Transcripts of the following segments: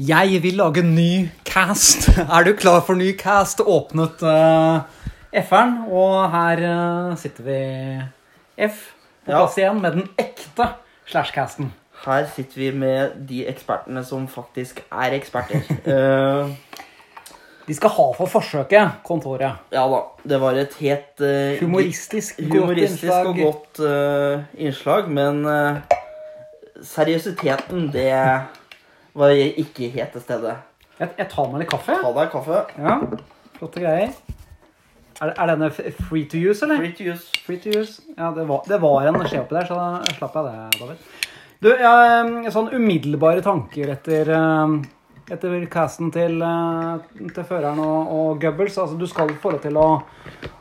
Jeg vil lage ny cast. Er du klar for ny cast? Åpnet uh, F-eren, og her uh, sitter vi F på Ja. plass igjen med den ekte slashcasten. Her sitter vi med de ekspertene som faktisk er eksperter. De Vi skal ha for forsøket kontoret. ja da, det var et helt eh, Humoristisk, godt humoristisk innslag. og godt eh, innslag, men eh, seriøsiteten, det var ikke helt til stede. Jeg, jeg tar meg litt kaffe. Ta deg kaffe. Ja, Flotte greier. Er, er denne free to use, eller? Free to use. Free to use. Ja, det var, det var en skje oppi der, så da slapp jeg det, David. Du, jeg, sånn umiddelbare tanker etter, etter casten til, eh, til føreren og, og Goebbels. Altså, du skal få det til å,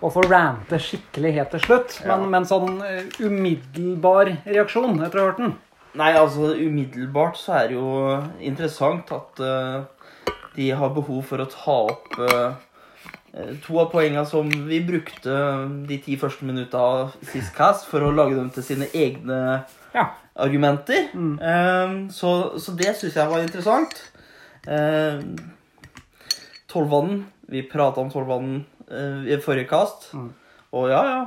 å få rante skikkelig helt til slutt, Ja. men, men sånn eh, umiddelbar reaksjon etter å ha hørt den. Nei, altså umiddelbart så er det jo interessant at uh, de har behov for å ta opp eh, to av poengene som vi brukte de ti første minutta av sist cast for å lage dem til sine egne Ja. argumenter. Eh, så, så det syns jeg var interessant. Uh, Tollvannen. Vi prata om Tollvannen uh, i forrige cast. Mm. Og ja, ja.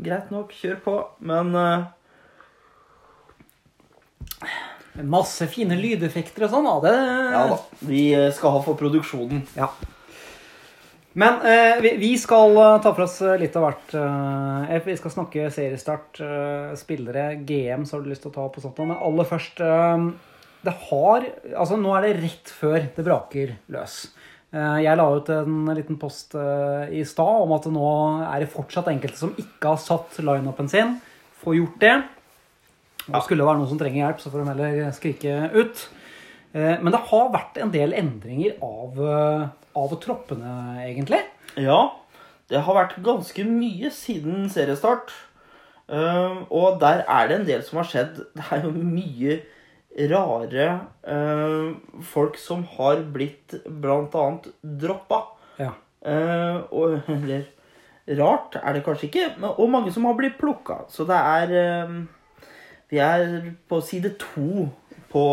Greit nok, kjør på. Men eh, Masse fine lydeffekter og sånn. ja, Det, Ja da. Vi eh, skal ha for produksjonen. Ja. Men eh, vi, vi skal eh, ta for oss eh, litt av hvert. Eh, vi skal snakke seriestart, eh, spillere, GM, så har du lyst til å ta og sånt. Men aller først Det har Altså, nå er det rett før det braker løs. Eh, jeg la ut en liten post i stad om at nå er det fortsatt enkelte som ikke har satt lineupen sin. Får gjort det. Og skulle det være noen som trenger hjelp, så får de heller skrike ut. Eh, Men det har vært en del endringer av, eh, av troppene, egentlig. Ja, det har vært ganske mye siden seriestart. Eh, og der er det en del som har skjedd. Det er jo mye rare eh, folk som har blitt annet droppa. Ja. Eh, og eller rart er det kanskje ikke, og mange som har blitt plukka. Så det er eh, Vi er på side to på,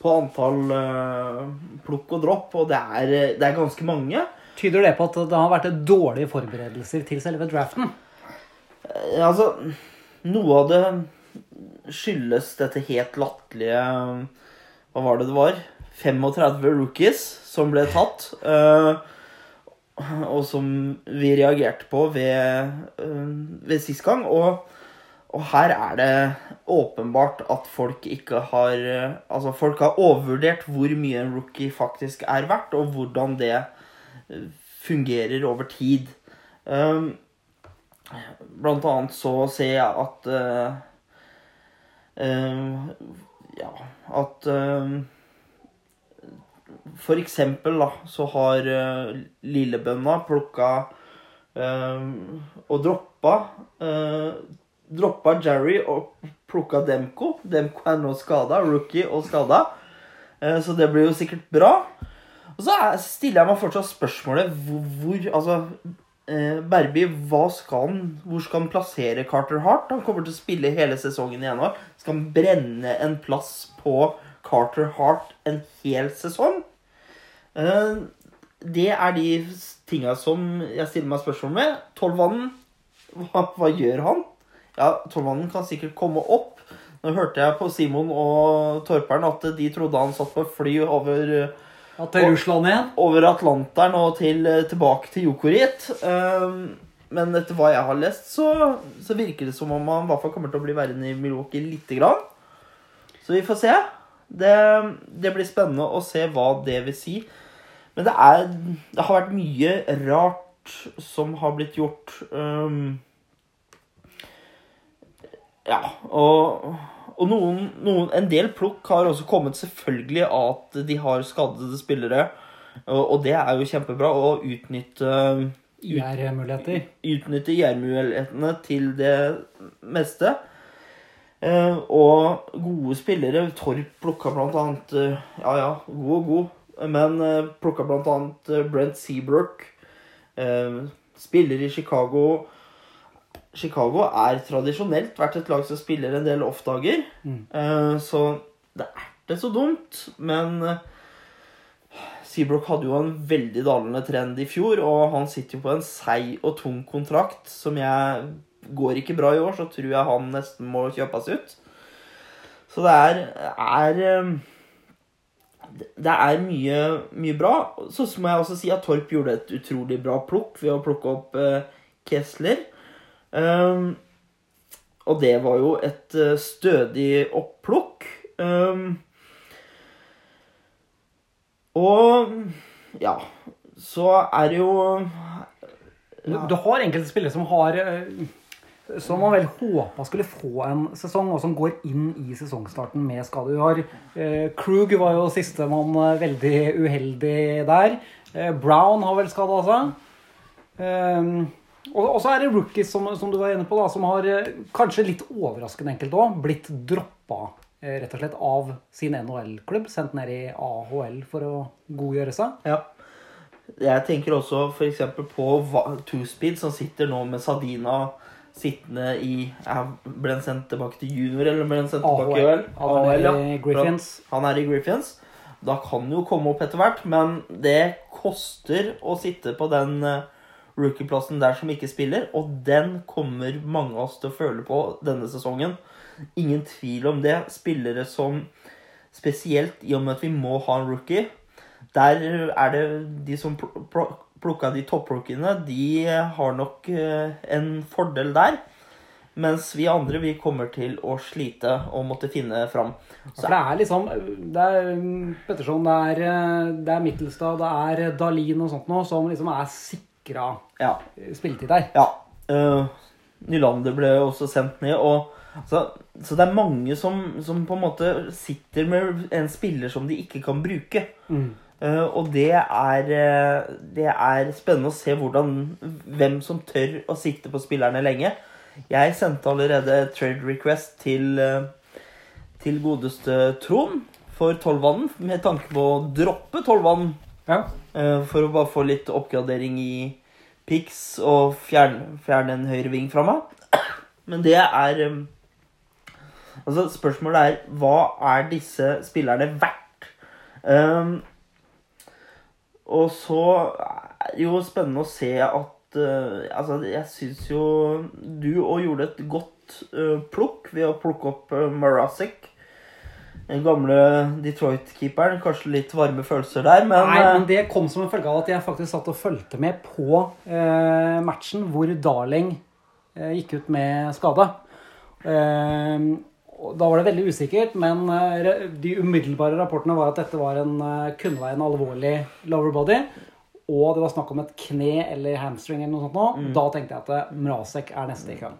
på antall uh, plukk og dropp, og det er, det er ganske mange. Tyder det på at det har vært dårlige forberedelser til selve draften? Uh, Altså, noe av det skyldes dette helt latterlige Hva var det det var? 35 rookies som ble tatt. Uh, og som vi reagerte på ved, eh, ved sist gang. Og, og her er det åpenbart at folk ikke har Altså, folk har overvurdert hvor mye en rookie faktisk er verdt, og hvordan det eh, fungerer over tid. Um, Blant annet så ser jeg at uh, eh, Ja, at eh, For eksempel, da, så har uh, Lillebønna plukka og droppa Droppa Jerry og plukka Demko. Demko er nå skada, rookie og skada. Eh, så det blir jo sikkert bra. Og så er, stiller jeg meg fortsatt spørsmålet hvor, hvor Altså eh, Berby, hva skal han, hvor skal han plassere Carter Hart? Han kommer til å spille hele sesongen i januar. Skal han brenne en plass på Carter Hart en hel sesong? Eh, det er de tinga som jeg stiller meg spørsmål med. Tolvannen, hva, hva gjør han? Ja, Tolvvannen kan sikkert komme opp. Nå hørte jeg på Simon og Torperen at de trodde han satt på fly over Ja, til Russland igjen? over Atlanteren og til, tilbake til Jokorit. Um, men etter hva jeg har lest, så, så virker det som om han i hvert fall kommer til å bli værende i Milwaukee lite grann. Så vi får se. Det, det blir spennende å se hva det vil si. Men det er Det har vært mye rart som har blitt gjort. Um, ja, og, og noen, noen, en del plukk har også kommet selvfølgelig av at de har skadede spillere. Og, og det er jo kjempebra å utnytte IR-muligheter. Utnytte IR-mulighetene til det meste. Eh, og gode spillere. Torp plukka blant annet eh, Ja, ja, god og god. Men eh, plukka annet Brent Seabrook. Eh, spiller i Chicago. Chicago er tradisjonelt vært et lag som spiller en del off-dager. Mm. Uh, så det er ikke så dumt, men eh, Seabrook hadde jo en veldig dalende trend i fjor, og han sitter jo på en seig og tung kontrakt som jeg Går ikke bra i år, så tror jeg han nesten må kjøpes ut. Så det er, er eh, Det er mye, mye bra. Så må jeg også si at Torp gjorde et utrolig bra plukk ved å plukke opp Kessler. Um, og det var jo et uh, stødig oppplukk. Um, og ja, så er det jo Du, du har enkelte spillere som har eh, Som man vel håpa skulle få en sesong, og som går inn i sesongstarten med skade. Du har eh, Krug var jo sistemann eh, veldig uheldig der. Eh, Brown har vel skada seg. Eh, og, så er det rookies, som, som du var inne på, da, som har eh, kanskje litt overraskende enkelt òg blitt droppa eh, rett og slett av sin NHL-klubb. Sendt ned i AHL for å godgjøre seg. Ja. Jeg tenker også f.eks. på Two-Speed, som sitter nå med Sadina sittende i Ble han sendt tilbake til junior, eller ble han sendt tilbake i AHL. AHL, Han ja. Griffins. Han er i Griffins. Da kan jo komme opp etter hvert, men det koster å sitte på den eh, rookie-plassen der som ikke spiller, og den kommer mange av oss til å føle på denne sesongen. Ingen tvil om det. Spillere som Spesielt i og med at vi må ha en rookie. Der er det de som pl- pl- plukka de topprookiene, de har nok eh, en fordel der. Mens vi andre vi kommer til å slite og måtte finne fram. For det er liksom Det er Petterson, det er, eh, det er Mittelstad, det er Dalin og sånt noe som liksom er sikra Ja. spilletid der. Ja. Uh, Nylander ble også sendt ned. Og, så, så det er mange som, som på en måte sitter med en spiller som de ikke kan bruke. Øh, og det er, det er spennende å se hvordan, hvem som tør å sitte på spillerne lenge. Jeg sendte allerede trade request til, til godeste Trond for Tolvanen med tanke på å droppe tolvvannen. Ja. Eh, For å bare få litt oppgradering i pics og fjerne, fjerne en høyre ving fra meg. Men det er eh, Altså, spørsmålet er hva er disse spillerne verdt? Um, og så er det jo spennende å se at uh, Altså, jeg syns jo du òg gjorde et godt uh, plukk ved å plukke opp uh, Marasek. Den gamle Detroit-keeperen. Kanskje litt varme følelser der, men, Nei, eh, men det kom som en følge av at jeg faktisk satt og fulgte med på eh, matchen hvor Darling eh, gikk ut med skade. Eh, da var det veldig usikkert, men eh, de umiddelbare rapportene var at dette var en, eh, kunne være en alvorlig lower body. Og det var snakk om et kne eller hamstring eller noe sånt. Nå. Da tenkte jeg at eh, Mrazek er neste i køen.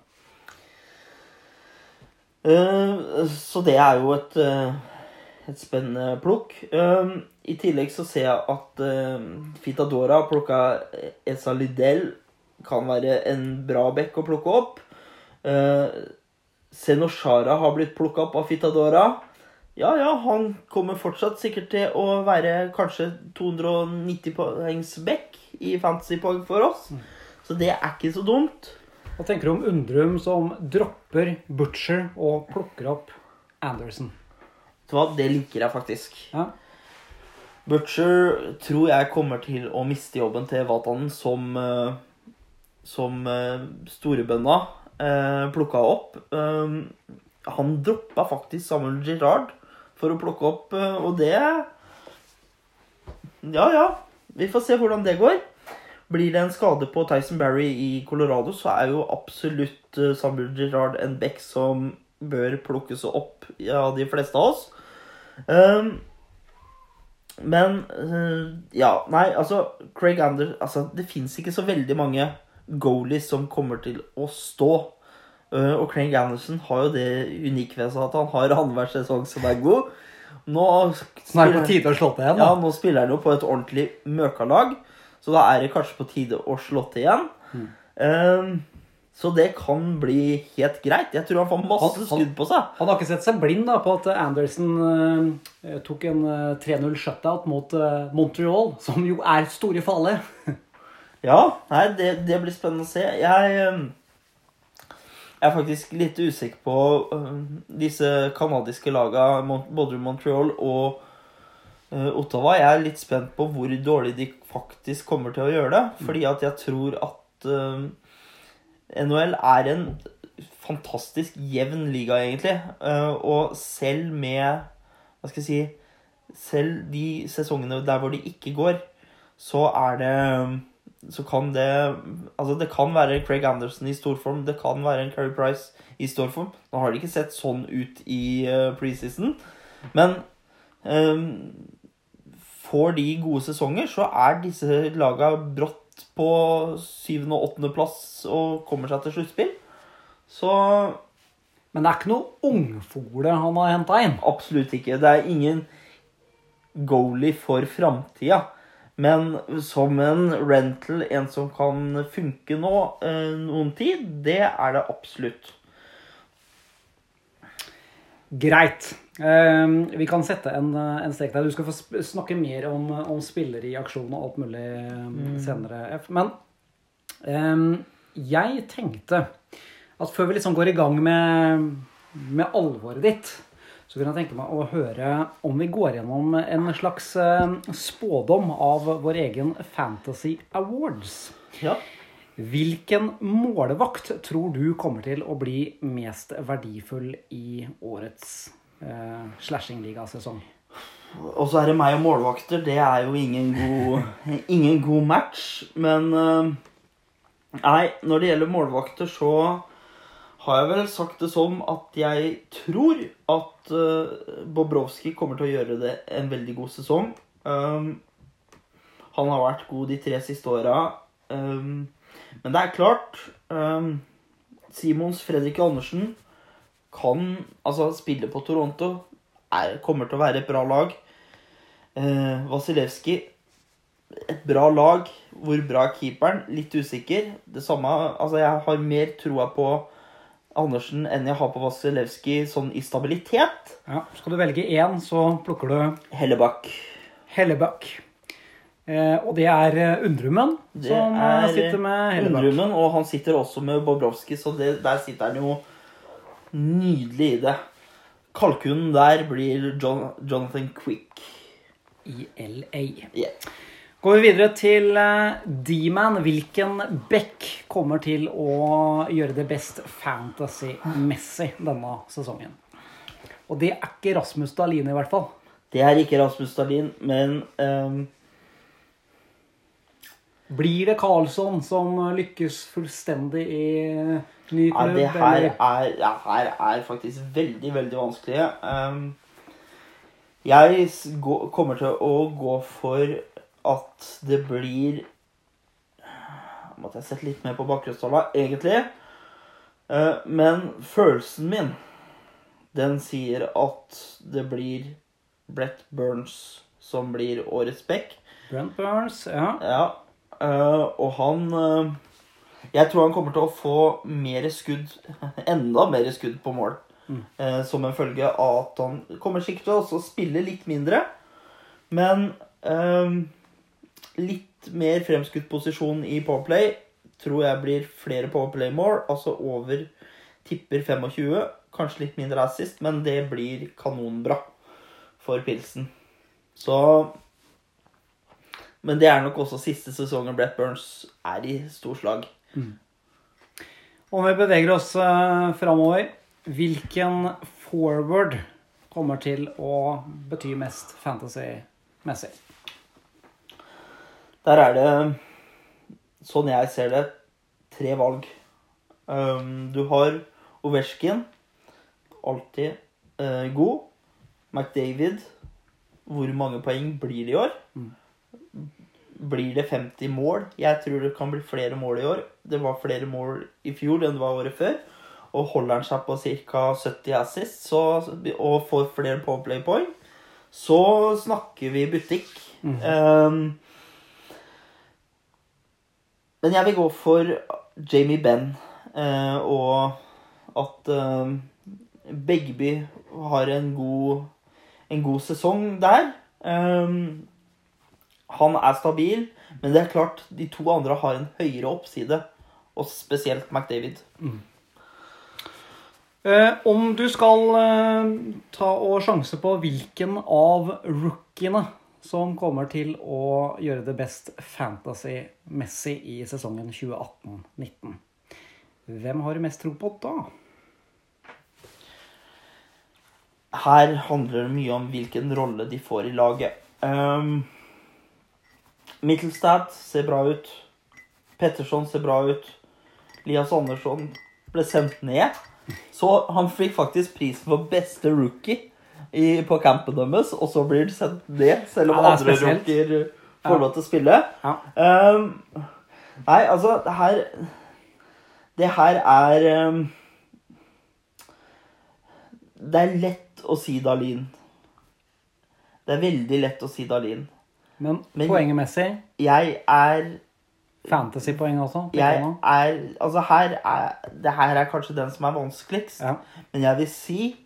Eh, så det er jo et, eh, et spennende plukk. Eh, I tillegg så ser jeg at Fitadora har plukka Esa Lidell. Kan være en bra bekk å plukke opp. Senoshara har blitt plukka opp av Fitadora. Ja, ja, han kommer fortsatt sikkert til å være kanskje 290 poengs bekk i fantasypoeng for oss. Så det er ikke så dumt. Hva tenker du om Undrum som dropper Butcher og plukker opp Anderson? Det liker jeg faktisk. Ja. Butcher tror jeg kommer til å miste jobben til Vatanen som, eh, som storebønda storebønna eh, plukka opp. Eh, han droppa faktisk Samuel Girard for å plukke opp, eh, og det Ja, ja. Vi får se hvordan det går. Blir det en skade på Tyson Barry i Colorado, så er jo absolutt eh, Samuel Girard en back som bør plukkes opp av de fleste av oss. Um, men uh, Ja, nei, altså Craig Anders altså, Det fins ikke så veldig mange goalies som kommer til å stå. Uh, og Craig Anderson har jo det unike ved seg at han har annenhver sesong som er god. Nå Nå er det på tide å slå til igjen. ja, nå spiller han jo på et ordentlig møkalag, så da er det kanskje på tide å slå til igjen. Mm. Eh, så det kan bli helt greit. Jeg tror han får masse Han- skudd på seg. Han har ikke sett seg blind da, på at Anderson uh, tok en uh, 3-0 shutout mot uh, Montreal, som jo er store farlige. Ja, nei, det, det blir spennende å se. Jeg, eh, Jeg er faktisk litt usikker på uh, disse canadiske Mon- både Montreal og uh, Ottawa. Jeg er litt spent på hvor dårlig de faktisk kommer til å gjøre det. Fordi at jeg tror at øh, NHL er en fantastisk jevn liga, egentlig. Eh, og selv med Hva skal jeg si Selv de sesongene der hvor de ikke går, så er det så kan det Altså, det kan være Craig Anderson i storform. Det kan være en Carey Price i storform. Nå har det ikke sett sånn ut i uh, preseason, men eh, får de gode sesonger, så er disse laga brått på syvende- og åttendeplass og kommer seg til sluttspill. Så Men det er ikke noe ungfole han har henta inn. absolutt ikke. Det er ingen goalie for framtida. Men som en rental, en som kan funke nå eh, noen tid, det er det absolutt. Greit. Eh, vi kan sette en, en strek der. Du skal få snakke mer om, om spillere i aksjon og alt mulig mm. senere. F. Men eh, jeg tenkte at før vi liksom går i gang med, med alvoret ditt, så kunne jeg tenke meg å høre om vi går gjennom en slags eh, spådom av vår egen Fantasy Awards. Ja. Hvilken målvakt tror du kommer til å bli mest verdifull i årets eh, slashingligasesong? Og så er det meg og målvakter. Det er jo ingen god, ingen god match. Men eh, Nei, når det gjelder målvakter, så har jeg vel sagt det som at jeg tror at uh, Bobrovskij kommer til å gjøre det en veldig god sesong. Um, han har vært god de tre siste åra. Um, men det er klart um, Simons Fredrik Andersen kan altså spille på Toronto. Er, kommer til å være et bra lag. Eh, Vasilevskij et bra lag. Hvor bra er keeperen? Litt usikker. Det samme, altså Jeg har mer troa på Andersen enn jeg har på Vasilevskij sånn i stabilitet. Ja, Skal du velge én, så plukker du Hellebakk. Hellebakk. Eh, og det er eh, Undrumen Det som eh, er sitter med Hellebakk. Undrumen, og han sitter også med Bobrovskij, så det, der sitter han jo nydelig i det. Kalkunen der blir John, Jonathan Quick. I LA. Yeah. Går vi videre til eh, D-man. Hvilken back kommer til å gjøre det best fantasy-messig denne sesongen? Og det er ikke Rasmus Dahlin, i hvert fall. Det er ikke Rasmus Dahlin, men ehm, Blir det Karlsson som lykkes fullstendig i ny Ja, det her er, ja, her er faktisk veldig, veldig vanskelig. Um, jeg kommer til å gå for at det blir Måtte jeg sett litt mer på bakgrunnstallene, egentlig. Uh, men følelsen min, den sier at det blir Brett Burns som blir årets back. Brent Burns, ja. Ja, øh, og han uh, Jeg tror han kommer til å få mer skudd, enda mer skudd på mål. eh, som en følge av at han kommer sikkert til å spille litt mindre. Men litt mer fremskutt posisjon i Powerplay tror jeg blir flere Powerplay-mål. Altså over tipper 25. Kanskje litt mindre assist, men det blir kanonbra for pilsen. Så men det er nok også siste sesongen Brett Burns er i storslag. Om vi beveger oss uh, framover, hvilken forward kommer til å bety mest fantasy-messig? Der er det, sånn jeg ser det, tre valg. Um, du har Ovesjkin, alltid eh, god. McDavid, hvor mange poeng blir det i år? Blir det 50 mål? Jeg tror det kan bli flere mål i år. Det var flere mål i fjor enn det var året før. Og holder han seg på ca. 70 assist så, og får flere powerplay-poeng, så snakker vi butikk. Um, men jeg vil gå for Jamie Benn, uh, og at eh, Begby har en god, en god sesong der. Eh, han er stabil, men det er klart de to andre har en høyere oppside, og spesielt McDavid. Eh, om du skal eh, ta og sjanse på hvilken av rookiene som kommer til å gjøre det best fantasy-messig i sesongen 2018-19, hvem har du mest tro på da? Her handler det mye om hvilken rolle de får i laget. Um, Mittelstad ser bra ut. Petterson ser bra ut. Lias Andersson ble sendt ned. Så han fikk faktisk prisen for beste rookie i, på campen deres, og så blir han sendt ned, selv om Ja, andre spesielt. rookier får lov til å spille. Ja. Um, nei, altså, det her Det her er um, Det er lett å si Dalin. Det er veldig lett å si Dalin. Men, Men- poengemessig, Jeg er fantasypoeng også? Jeg er Altså, her er Det her er kanskje den som er vanskeligst. Ja. Men jeg vil si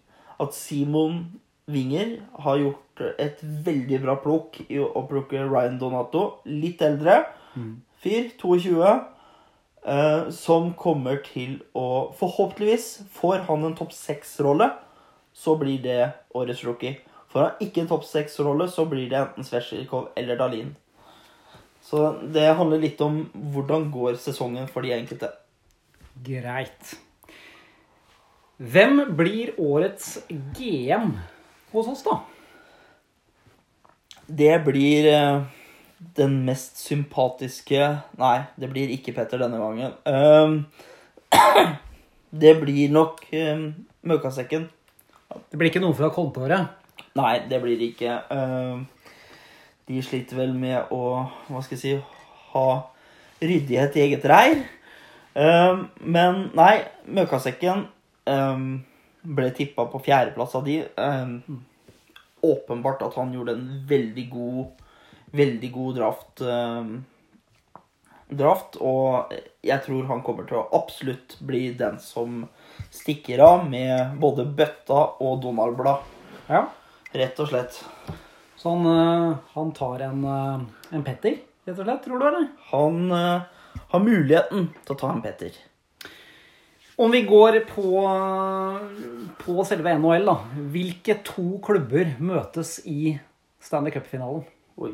at Simon Winger har gjort et veldig bra plukk i å plukke Ryan Donato. Litt eldre fyr, 22, eh, som kommer til å Forhåpentligvis får han en topp seks-rolle, så blir det årets rookie. Får han ikke en topp seks-rolle, så blir det enten Svetsjikov eller Dalin. Så det handler litt om hvordan går sesongen for de enkelte. Greit. Hvem blir årets GM hos oss, da? Det blir eh, den mest sympatiske Nei, det blir ikke Petter denne gangen. Ehm, det blir nok um, Møkasekken. Det blir ikke noen fra kontoret. Nei, det blir det ikke. Ehm, de sliter vel med å Hva skal jeg si Ha ryddighet i eget reir. Ehm, men nei, Møkasekken ehm, ble tippa på fjerdeplass av de. Åpenbart at han gjorde en veldig god Veldig god draft. ehm, draft og jeg tror han kommer til å absolutt bli den som stikker av med både bøtta og Donald-blad. Ja. Rett og slett. Så han, eh, han tar en, eh, en Petter, rett og slett, tror du, eller? Han eh, har muligheten til å ta en Petter. Om vi går på, på selve NHL, da. Hvilke to klubber møtes i Stanley Cup-finalen? Oi.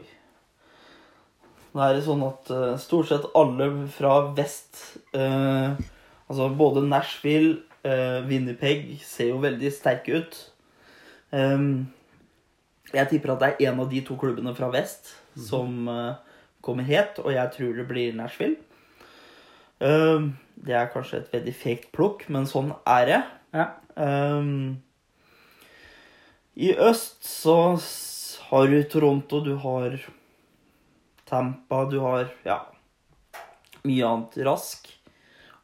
Nå er det sånn at uh, stort sett alle fra vest uh, Altså både Nashville, uh, Winnerpeg ser jo veldig sterke ut. Ehm, jeg tipper at det er en av de to klubbene fra vest som eh, kommer het, og jeg tror det blir Nashville. Um, det er kanskje et veldig fekt plukk, men sånn er det. Ja. Um, I øst så har du Toronto, du har Tampa, du har ja, mye annet rask.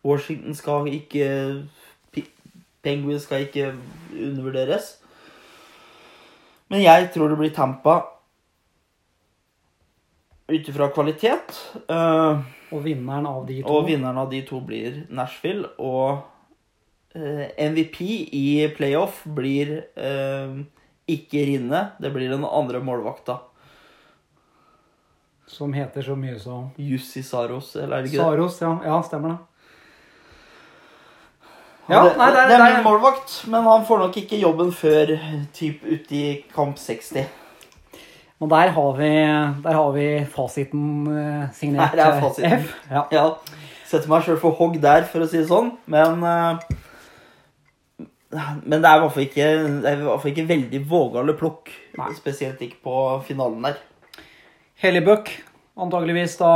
Washington skal ikke Penguins skal ikke undervurderes. Men jeg tror det blir Tampa ut ifra kvalitet. Uh, Og vinneren av de to. og vinneren av de to blir Nashville. Og uh, MVP i playoff blir uh, ikke Rinne. Det blir den andre målvakta. Som heter så mye som Jussi Saros, eller er det ikke det? Saros. Ja, ja stemmer det. Ja, det, nei, det er- det er det er- min målvakt, men han får nok ikke jobben før typ ute i kamp 60. Og der har vi, der har vi fasiten eh, signert Her er eh, fasiten. F. Ja. Ja, setter meg sjøl for hogg der, for å si det sånn. Men eh, Men det er i hvert fall ikke, det er i hvert fall ikke veldig vågale plukk. Nei. Spesielt ikke på finalen der. Hellybuck, antageligvis da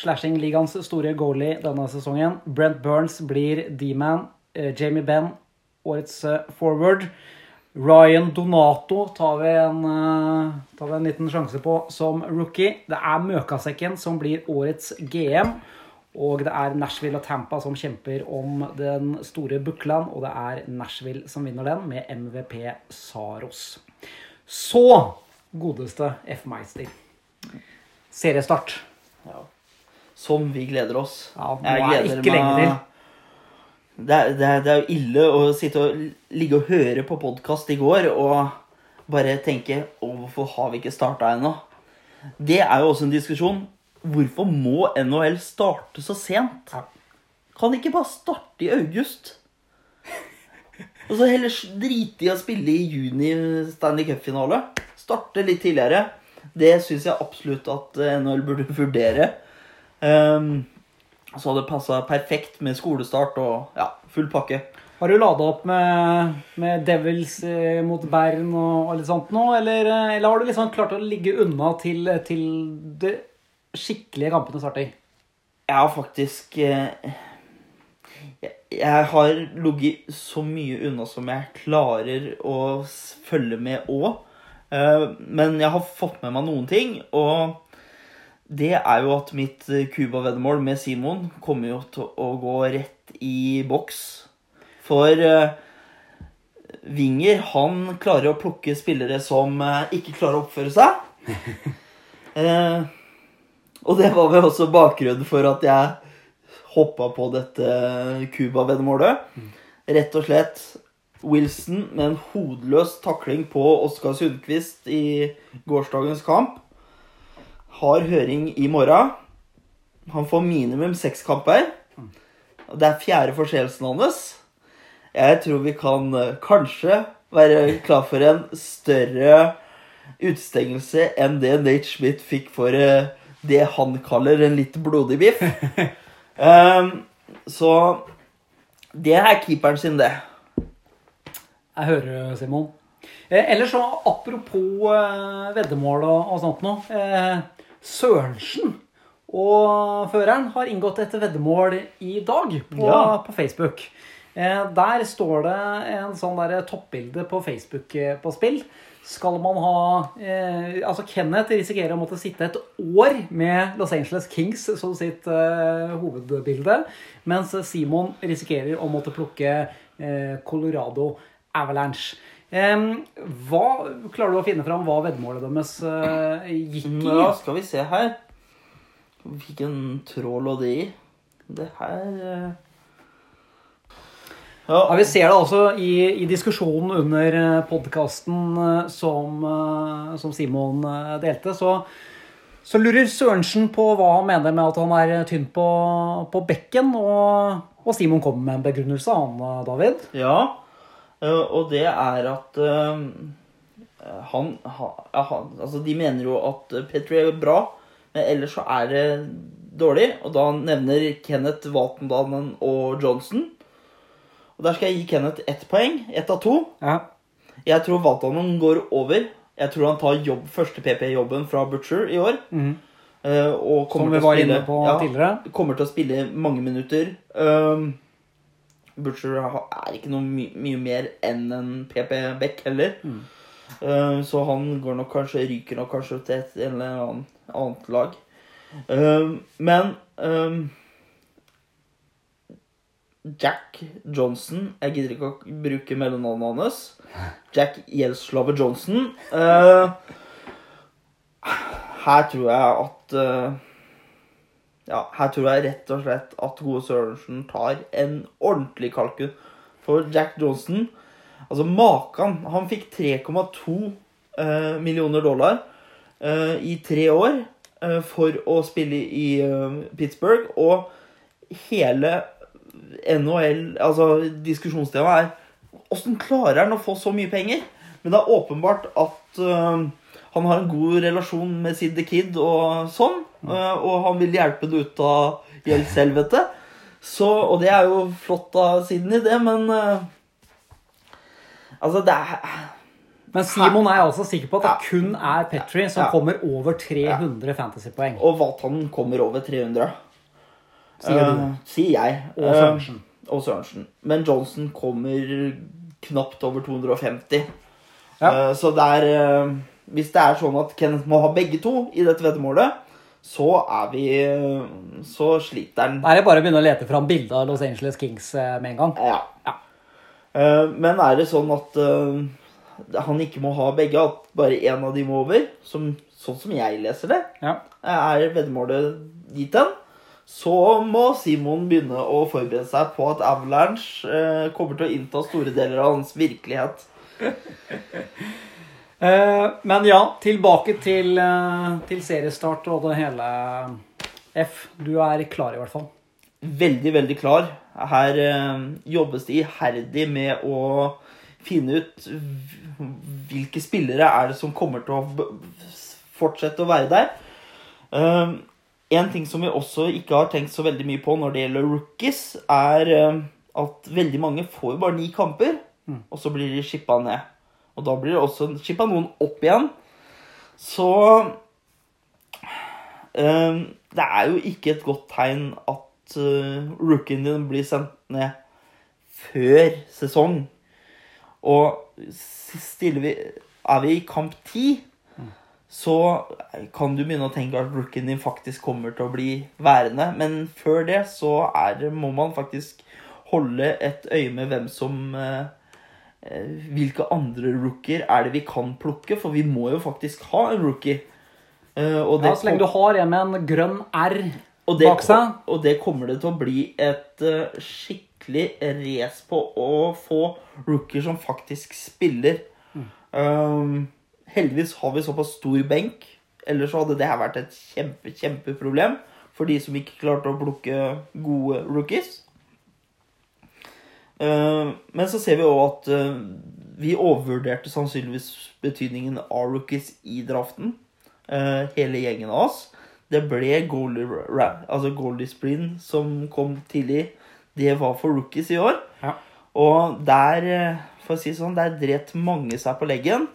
slashing-ligaens store goalie denne sesongen. Brent Burns blir D-man. Eh, Jamie Benn, årets eh, forward. Ryan Donato tar vi, en, eh, tar vi en liten sjanse på som rookie. Det er Møkasekken som blir årets GM. Og det er Nashville og Tampa som kjemper om den store Buckland. Og det er Nashville som vinner den, med MVP Saros. Så, godeste F. Meister. Seriestart. Ja. Som vi gleder oss. Ja, nå Jeg er det gleder ikke meg- Det er, det, er, det er jo ille å sitte og ligge og høre på podkast i går og bare tenke Å, hvorfor har vi ikke starta ennå? Det er jo også en diskusjon. Hvorfor må NHL starte så sent? Ja. Kan ikke bare starte i august? Og så heller drite i å spille i juni Stanley Cup-finale. Starte litt tidligere. Det syns jeg absolutt at NHL burde vurdere. Um, så hadde det passa perfekt med skolestart og ja, full pakke. Har du lada opp med, med Devils eh, mot Bern og, og litt sånt nå, eller, eh, eller har du liksom klart å ligge unna til, til det skikkelige kampene starter? Jeg har faktisk eh, jeg, jeg har ligget så mye unna som jeg klarer å følge med òg. Men jeg har fått med meg noen ting, og det er jo at mitt eh, Cuba-veddemål med Simon kommer jo til å gå rett i boks. For uh, Winger, han klarer å plukke spillere som uh, ikke klarer å oppføre seg. uh, og det var vel også bakgrunnen for at jeg hoppa på dette Cuba-veddemålet. Rett og slett Wilson med en hodeløs takling på Oskar Sundquist i gårsdagens kamp. Har høring i morgen. Han får minimum seks kamper. Og Det er fjerde forseelsen hans. Jeg tror vi kan eh, kanskje være klar for en større utestengelse enn det Nate Schmidt fikk for eh, det han kaller en litt blodig biff. Um, så det er keeperen sin, det. Jeg hører, Simon. Eh, ellers så, apropos eh, veddemål og, og sånt noe. Eh, Sørensen og føreren har inngått et veddemål i dag på, Ja. på Facebook. Eh, der står det en sånn der toppbilde på Facebook eh, på spill. Skal man ha eh, Altså, Kenneth risikerer å måtte sitte et år med Los Angeles Kings som sitt eh, hovedbilde, mens Simon risikerer å måtte plukke eh, Colorado Avalanche. Hva, klarer du å finne fram hva veddemålet deres eh, gikk i? Ja, skal vi se her. Hvilken tråd lå det i? Det her eh, Ja, Ja, Vi ser det altså i, i diskusjonen under podkasten som, eh, som Simon eh, delte. Så, så lurer Sørensen på hva han mener med at han er tynn på, på bekken. Og, og Simon kommer med en begrunnelse, han eh, David. ja. Eh, og det er at eh, han, han Altså, de mener jo at Petri er bra, men ellers så er det dårlig. Og da nevner Kenneth Waltendanen og Johnson. Og der skal jeg gi Kenneth ett poeng. Ett av to. Ja. Jeg tror Waltendanen går over. Jeg tror han tar jobb, første PP-jobben fra Butcher i år. Mm. Som vi var spille- inne på ja, tidligere. kommer til å spille mange minutter. Um, Butcher er ikke noe my mye mer enn en PP Beck heller. Um, så han går nok kanskje, ryker nok kanskje til et eller annet, annet lag. Uh, men um, Jack Johnson Jeg gidder ikke å bruke mellomnavnet hans. Jack Gjelslave Johnson. Uh, her tror jeg at uh, ja, her tror jeg rett og slett at Gode Sørensen tar en ordentlig kalkun. For Jack Johnson Altså, makan Han fikk 3,2 eh, millioner dollar eh, i tre år eh, for å spille i eh, Pittsburgh. Og hele NHL Altså, diskusjonstemaet er Åssen klarer han å få så mye penger? Men det er åpenbart at eh, han har en god relasjon med Sid the Kid og sånn. eh, og han vil hjelpe det ut av gjeldshelvete. Så, og det er jo flott av Sidney, det, men eh, Altså, det er Men Simon er altså sikker på at det kun er Petri som kommer over 300 fantasypoeng. Og Valtanen kommer over 300. Sier du. Eh, sier jeg. Og Sørensen. og Sørensen. Men Johnson kommer knapt over 250. Ja. Uh, så det er Hvis det er sånn at Kenneth må ha begge to i dette veddemålet, så er vi Så sliter han. Da er det bare å begynne å lete fram bilde av Los Angeles Kings eh, med en gang. Ja. Ja. Eh, men er det sånn at eh, han ikke må ha begge, at bare én av de må over, som, sånn som jeg leser det, Ja. er veddemålet dit hen, så må Simon begynne å forberede seg på at Avalanche kommer til å innta store deler av hans virkelighet. Eh, men ja, tilbake til, eh, til seriestart og det hele F. Du er klar, i hvert fall. veldig, veldig klar. Her eh, jobbes det iherdig med å finne ut hvilke spillere er det som kommer til å fortsette å være der. En ting som vi også ikke har tenkt så veldig mye på når det gjelder rookies, er at veldig mange får jo bare ni kamper, og så blir de shippa ned. Og da blir det også shippa noen opp igjen. Så um, det er jo ikke et godt tegn at uh, rookien din blir sendt ned før sesong. Og stiller vi Er vi i kamp ti, så kan du begynne å tenke at rookien din faktisk kommer til å bli værende. Men før det så er, må man faktisk holde et øye med hvem som eh, Hvilke andre rookier er det vi kan plukke? For vi må jo faktisk ha en rookie. Eh, og Ja, så lenge du har en med en grønn R og det, bak seg. og det kommer det til å bli et eh, skikkelig race på å få rookier som faktisk spiller. Um, heldigvis har vi såpass stor benk. Ellers så hadde det her vært et kjempe, kjempeproblem for de som ikke klarte å plukke gode rookies. Uh, men så ser vi òg at uh, vi overvurderte sannsynligvis betydningen av rookies i draften. Uh, hele gjengen av oss. Det ble goalie, altså goalie sprint som kom tidlig. Det var for rookies i år. Ja. Og der, eh, for å si sånn, der dret mange seg på leggen.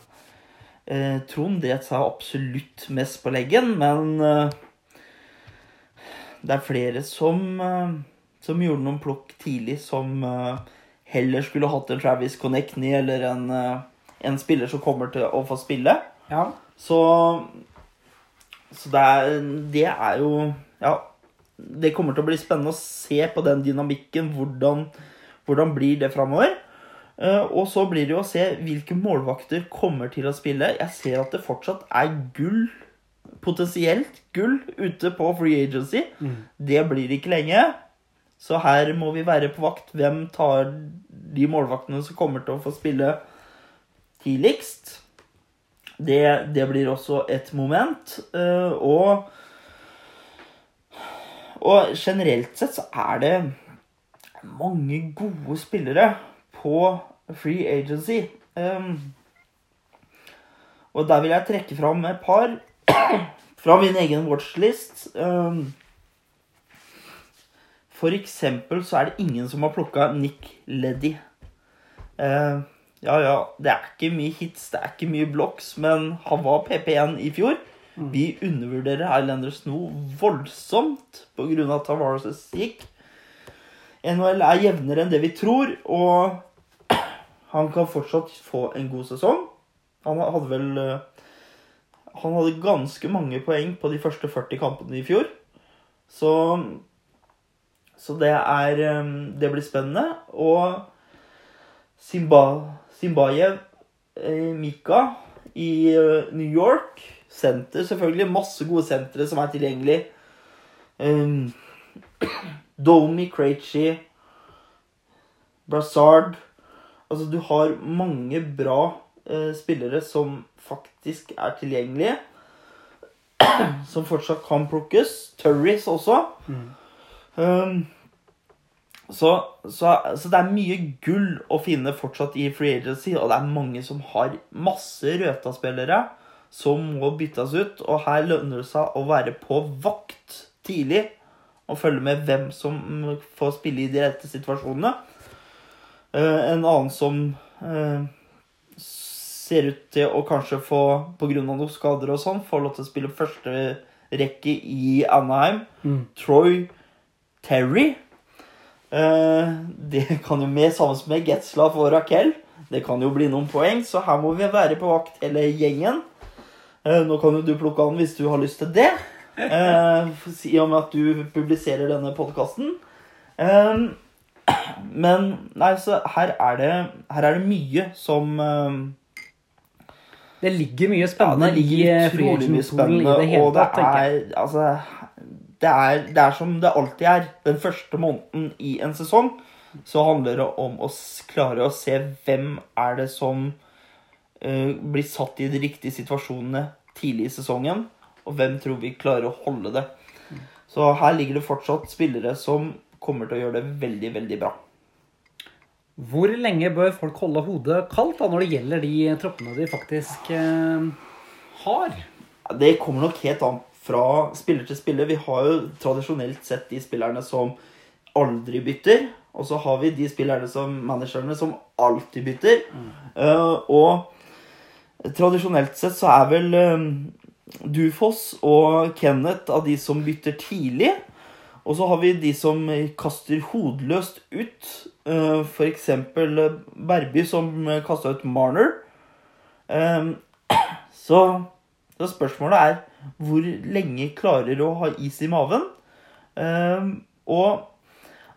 Eh, Trond dret seg absolutt mest på leggen, men eh, det er flere som, eh, som gjorde noen plukk tidlig som eh, heller skulle hatt en Travis Connectney eller en, eh, en spiller som kommer til å få spille. Ja. Så, så det, er, det er jo Ja, det kommer til å bli spennende å se på den dynamikken. Hvordan, hvordan blir det framover? Eh, og så blir det jo å se hvilke målvakter kommer til å spille. Jeg ser at det fortsatt er gull, potensielt gull, ute på free agency. Det blir ikke lenge. Så her må vi være på vakt. Hvem tar de målvaktene som kommer til å få spille tidligst? Det, det blir også et moment. eh, og, og generelt sett så er det mange gode spillere på free agency. Um, og der vil jeg trekke fram et par fra min egen watchlist. Um, for eksempel så er det ingen som har plukka Nick Leddy. Eh, ja, ja, det er ikke mye hits, det er ikke mye blocks, men han var PP1 i fjor. Vi undervurderer Highlanders noe voldsomt pga. Tavares gikk. NHL er jevnere enn det vi tror, og han kan fortsatt få en god sesong. Han hadde vel eh, Han hadde ganske mange poeng på de første 40 kampene i fjor. Så så det er eh, Det blir spennende. Og Simba, Simbayev eh, Mika i eh, New York. Senter, selvfølgelig. Masse gode sentre som er tilgjengelig. Um, Domi, Krejci, Brassard Altså, du har mange bra uh, spillere som faktisk er tilgjengelige. som fortsatt kan plukkes. Turris også. Um, så, så, så det er mye gull å finne fortsatt i free agency, og det er mange som har masse Røta-spillere som må byttes ut. Og her lønner det seg å være på vakt tidlig og følge med hvem som får spille i de rette situasjonene. Uh, en annen som uh, ser ut til å kanskje få, pga. noen skader og sånn, få lov til å spille første rekke i Anaheim. Troy Terry. Eh, det kan jo med sammen med Getzlaff og Raquel. Det kan jo bli noen poeng, så her må vi være på vakt hele gjengen. Eh, nå kan jo du plukke an hvis du har lyst til det. Eh, I og med at du publiserer denne podkasten. Eh, men nei, så her er det, her er det mye som eh, Det ligger mye ja, spennende det ligger eh, i spennende, og det er altså det er, det er som det alltid er. Den første måneden i en sesong så handler det om å klare å se hvem er det som uh, blir satt i de riktige situasjonene tidlig i sesongen, og hvem tror vi klarer å holde det. Så her ligger det fortsatt spillere som kommer til å gjøre det veldig, veldig bra. Hvor lenge bør folk holde hodet kaldt da, når det gjelder de troppene de faktisk uh, har? Det kommer nok helt an fra spiller til spiller. Vi har jo tradisjonelt sett de spillerne som aldri bytter. Og så har vi de spillerne som managerne som alltid bytter. Eh, og tradisjonelt sett så er vel um, Dufoss og Kenneth av de som bytter tidlig. Og så har vi de som kaster hodeløst ut. Uh, F.eks. Berby, som kasta ut Marner. Um, så, så spørsmålet er hvor lenge klarer du å ha is i maven? Eh, og,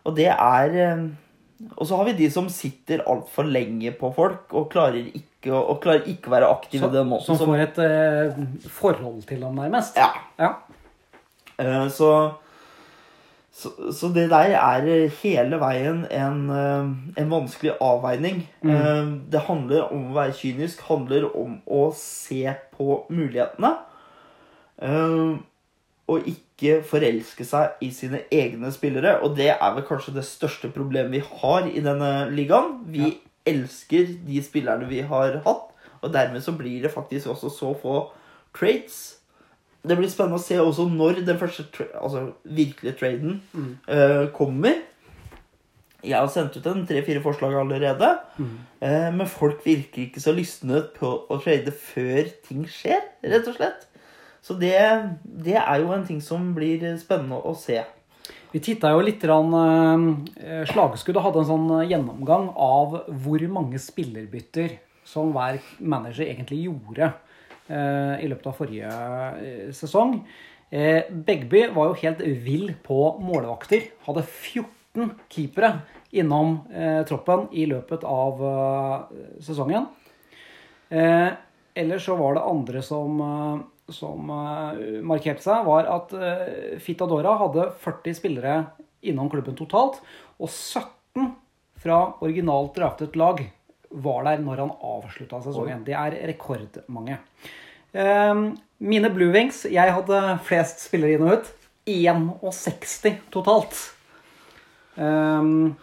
og det er eh, Og så har vi de som sitter altfor lenge på folk og klarer ikke, å- klarer ikke være aktive den måten. som får et uh, forhold til dem, nærmest? Ja. ja. Uh, Så, så, så det der er hele veien en, eh, en vanskelig avveining. Mm. Det handler om å være kynisk, handler om å se på mulighetene. eh, Og ikke forelske seg i sine egne spillere. Og det er vel kanskje det største problemet vi har i denne ligaen. Vi elsker de spillerne vi har hatt, og dermed så blir det faktisk også så få trades det blir spennende å se også når den første tra altså, virkelige traden eh, kommer. Jeg har sendt ut en tre-fire forslag allerede. Eh, men folk virker ikke så lystne på å trade før ting skjer, rett og slett. Så det, det er jo en ting som blir spennende å se. Vi titta jo litt grann, eh, slagskudd hadde en sånn gjennomgang av hvor mange spillerbytter som hver manager egentlig gjorde i løpet av forrige eh, sesong. Eh, Begby var jo helt vill på målvakter. Hadde 14 keepere innom eh, troppen i løpet av eh, sesongen. Eh, ellers så var det andre som, eh, som eh, markerte seg, var at eh, Fitadora hadde 40 spillere innom klubben totalt, og 17 fra originalt draftet lag var der når han avslutta sesongen. Det er rekordmange. Eh, mine Blue Wings Jeg hadde flest spillere inn og ut. 61 totalt. Um,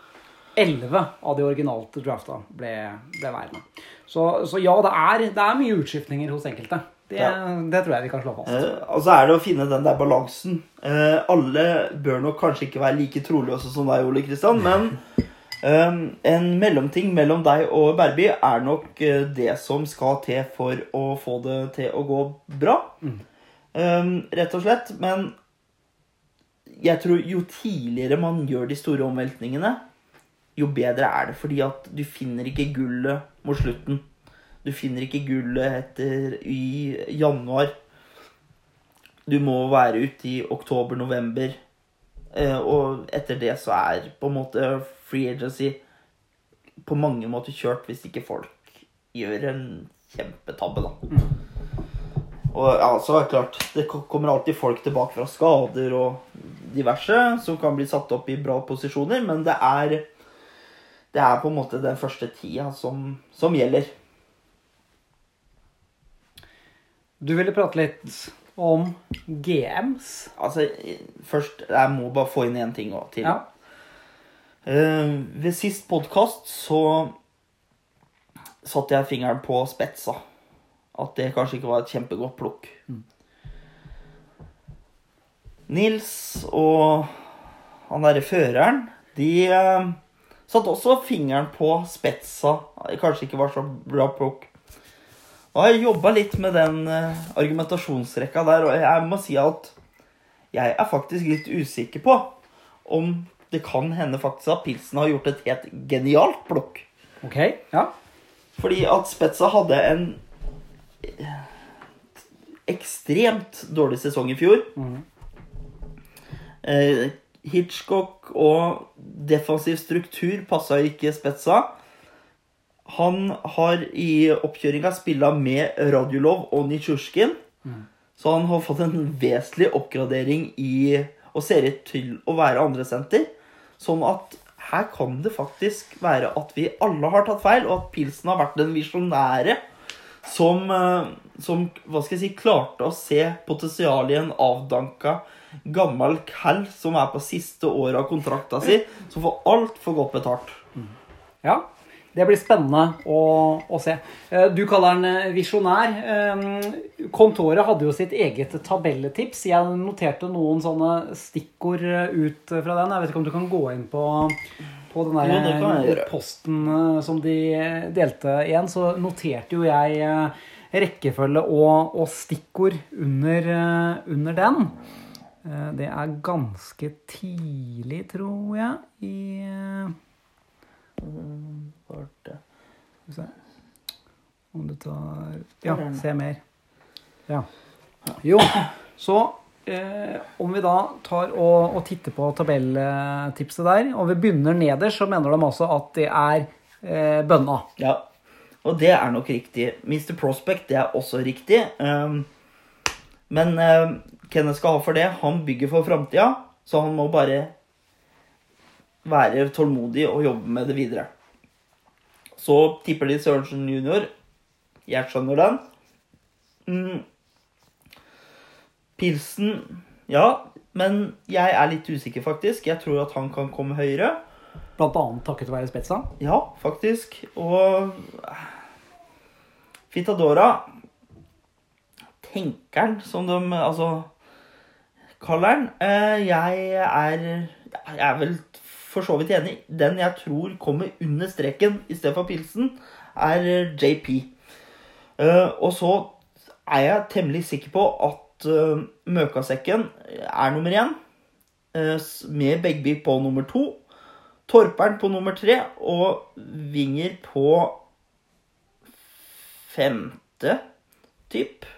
11 av de originalt drafta ble, ble værende. Så, så ja, det er, det er mye utskiftninger hos enkelte. Det, Ja. det tror jeg vi kan slå fast. Eh, og så er det å finne den der balansen. Eh, alle bør nok kanskje ikke være like troløse som deg, Ole Kristian, men en mellomting mellom deg og Berby er nok eh, det som skal til for å få det til å gå bra. Mm. rett og slett. Men jeg tror jo tidligere man gjør de store omveltningene, jo bedre er det. Fordi at du finner ikke gullet mot slutten. Du finner ikke gullet etter i januar. Du må være ute i oktober-november. Eh, og etter det så er på en måte free agency på mange måter kjørt hvis ikke folk gjør en kjempetabbe, da. Og ja, så er det klart, det kommer alltid folk tilbake fra skader og diverse som kan bli satt opp i bra posisjoner, men det er det er på en måte den første tida som, som gjelder. Du ville prate litt om GMs. Altså, først Jeg må bare få inn én ting til. Ja. Eh, ved sist podkast så satte jeg fingeren på spetsa. At det kanskje ikke var et kjempegodt plukk. Nils og han derre føreren, de eh, satte også fingeren på spetsa. Det kanskje ikke var så bra plukk. Og jeg jobba litt med den eh, argumentasjonsrekka der, og jeg må si at jeg er faktisk litt usikker på om det kan hende faktisk at Pilsen har gjort et helt genialt plukk. Ok, ja. Fordi at Spetza hadde en ekstremt dårlig sesong i fjor. Eh, Hitchcock og defensiv struktur passa ikke Spetza. Han har i oppkjøringa spilla med Radiolov og Nitsjurskin. Så han har fått en vesentlig oppgradering i og ser ut til å være andresenter. Sånn at her kan det faktisk være at vi alle har tatt feil, og at Pilsen har vært den visjonære som, eh, som hva skal jeg si, klarte å se potensialet i en avdanka gammel cal som er på siste året av kontrakta si, som får altfor godt betalt. Ja, det blir spennende å, å se. Eh, Du kaller den eh, visjonær. Eh, Kontoret hadde jo sitt eget tabelletips. Jeg noterte noen sånne stikkord ut fra den. Jeg vet ikke om du kan gå inn på, på den der posten som de delte igjen. Så noterte jo jeg rekkefølge og, og stikkord under, under den. Det er ganske tidlig, tror jeg, i eh, skal vi se. Om du tar Ja, se mer. Ja. Jo, så eh, om vi da tar og, og titter på tabelltipset der, og vi begynner nederst, så mener de altså at det er eh, bønna. Ja, og det er nok riktig. Mr. Prospect, det er også riktig. Um, men uh, Kenneth skal ha for det. Han bygger for framtida, så han må bare være tålmodig og jobbe med det videre. Så tipper de Sørensen junior. Jeg skjønner den. Mm. Pilsen Ja, men jeg er litt usikker, faktisk. Jeg tror at han kan komme høyere. Blant annet takket være Spetsa. Ja, faktisk. Og Fitadora Tenkeren, som de altså kaller den. eh, Jeg er Jeg er vel for så vidt enig. Den jeg tror kommer under streken i stedet for pilsen, er eh, JP. Eh, Og så er jeg temmelig sikker på at eh, Møkasekken er nummer én, med Begby på nummer to. Torperen på nummer tre og Vinger på femte, typ.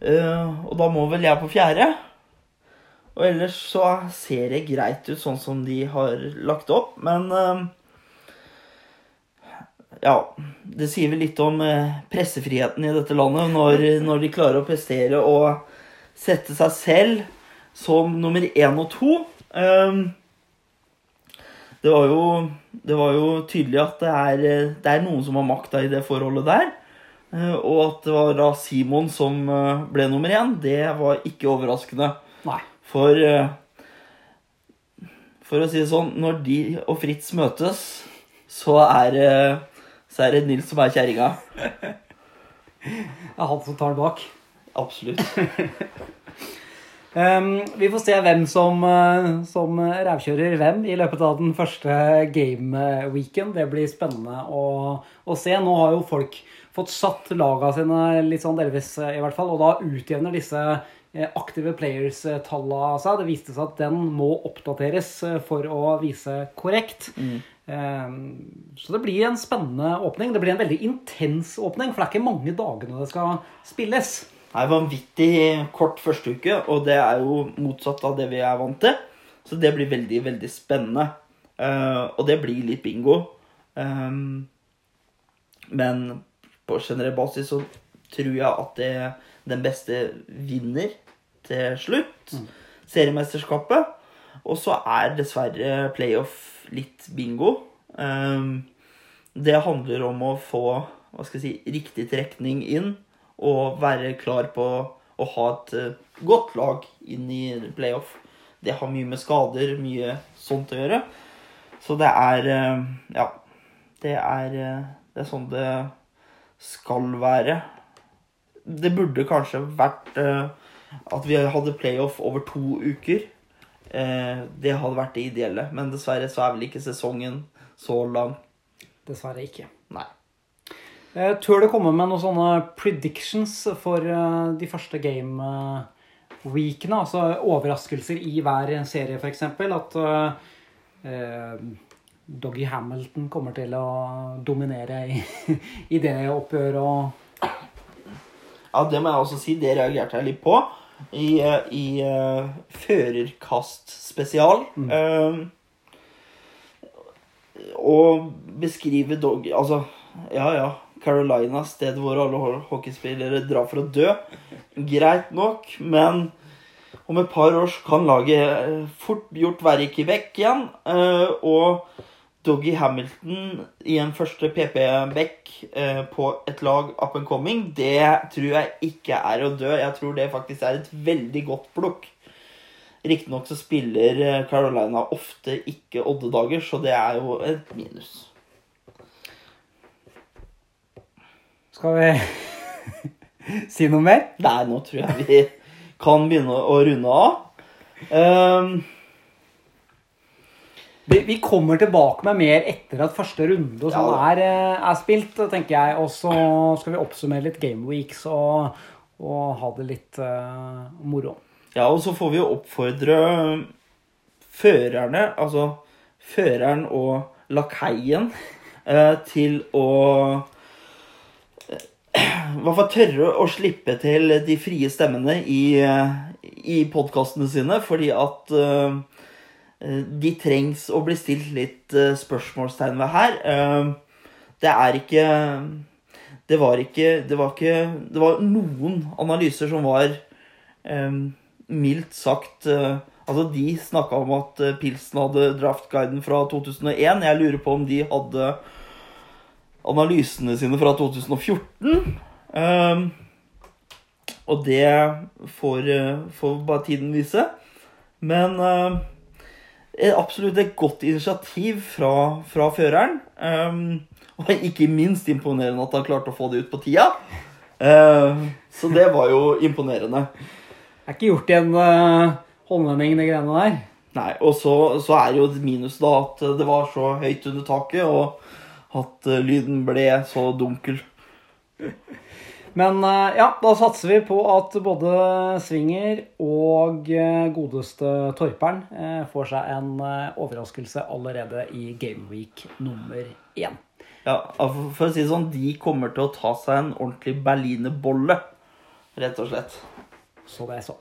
Og da må vel jeg på fjerde. Og ellers så ser det greit ut sånn som de har lagt opp, men eh, Ja, det sier vel litt om eh, pressefriheten i dette landet når, når de klarer å prestere og sette seg selv som nummer én og to. Eh, det var jo, det var jo tydelig at det er, det er noen som har makta i det forholdet der. Eh, Og at det var da Simon som eh, ble nummer én, det var ikke overraskende. Nei. For eh, For å si det sånn, når de og Fritz møtes, så er det så er det Nils som er kjerringa. Det er han som tar den bak. Absolutt. Um, vi får se hvem som, eh, som rævkjører hvem i løpet av den første game-weeken. Det blir spennende å, å se. Nå har jo folk fått satt laga sine litt sånn delvis, eh, i hvert fall, og da utjevner disse eh, aktive players-tallene seg. Det viste seg at den må oppdateres eh, for å vise korrekt. Mm. Så det blir en spennende åpning. Det blir en veldig intens åpning, for det er ikke mange dagene det skal spilles. Det er vanvittig kort første uke, og det er jo motsatt av det vi er vant til. Så det blir veldig, veldig spennende. Eh, og det blir litt bingo. Um, men på generell basis så tror jeg at det, den beste vinner til slutt. Seriemesterskapet. Og så er dessverre playoff litt bingo. Um, det handler om å få hva skal jeg si, riktig trekning inn og være klar på å ha et eh, godt lag inn i playoff. Det har mye med skader, mye sånt å gjøre. Så det er eh, Ja. Det er, eh, det er sånn det skal være. Det burde kanskje vært eh, at vi hadde playoff over to uker. Eh, det hadde vært det ideelle, men dessverre så er vel ikke sesongen så lang. Dessverre ikke. Nei. Jeg tør du komme med noen sånne predictions for eh, de første game-weekene? Altså overraskelser i hver serie, f.eks. At eh, eh, Doggy Hamilton kommer til å dominere i, i det oppgjøret og Ja, det må jeg også si. Det reagerte jeg litt på. I, eh, i uh, Førerkast spesial. Uh, og beskrive dog... Altså, ja ja. Carolina, stedet hvor alle hockeyspillere drar for å dø. Greit nok, men om et par år kan laget eh, fort gjort være i Quebec igjen. Uh, og Doggy Hamilton i en første PP-back eh, på et lag up and coming, det tror jeg ikke er å dø. Jeg tror det faktisk er et veldig godt plukk. Riktignok så spiller eh, Carolina ofte ikke oddedager, så det er jo et minus. Skal vi si noe mer? Nei, nå tror jeg vi kan begynne å runde av. Um, Vi, kommer tilbake med mer etter at første runde og sånn Ja. er, eh, er spilt, tenker jeg. Og så skal vi oppsummere litt Game Weeks og, og ha det litt uh, moro. Ja, og så får vi oppfordre førerne, altså føreren og lakeien, uh, til å eh, i hvert fall tørre å slippe til de frie stemmene i, eh, i podkastene sine, fordi at eh, de trengs å bli stilt litt eh, spørsmålstegn ved her. Eh, Det er ikke Det var ikke Det var ikke Det var noen analyser som var eh, mildt sagt eh, Altså, de snakka om at eh, Pilsen hadde draftguiden fra 2001. Jeg lurer på om de hadde analysene sine fra 2014. Eh, og det får, eh, får bare tiden vise. Men eh, absolutt et godt initiativ fra, fra føreren. Um, og ikke minst imponerende at han klarte å få det ut på tida. Uh, så det var jo imponerende. Det er ikke gjort i en uh, håndvending, de greiene der. Nei, Og så, så er jo et minus da at det var så høyt under taket, og at uh, lyden ble så dunkel. Men eh, ja, da satser vi på at både Svinger og eh, godeste Torperen eh, får seg en overraskelse allerede i Gameweek nummer én. Ja, for, å si det sånn, de kommer til å ta seg en ordentlig berlinerbolle, rett og slett. Så det er så.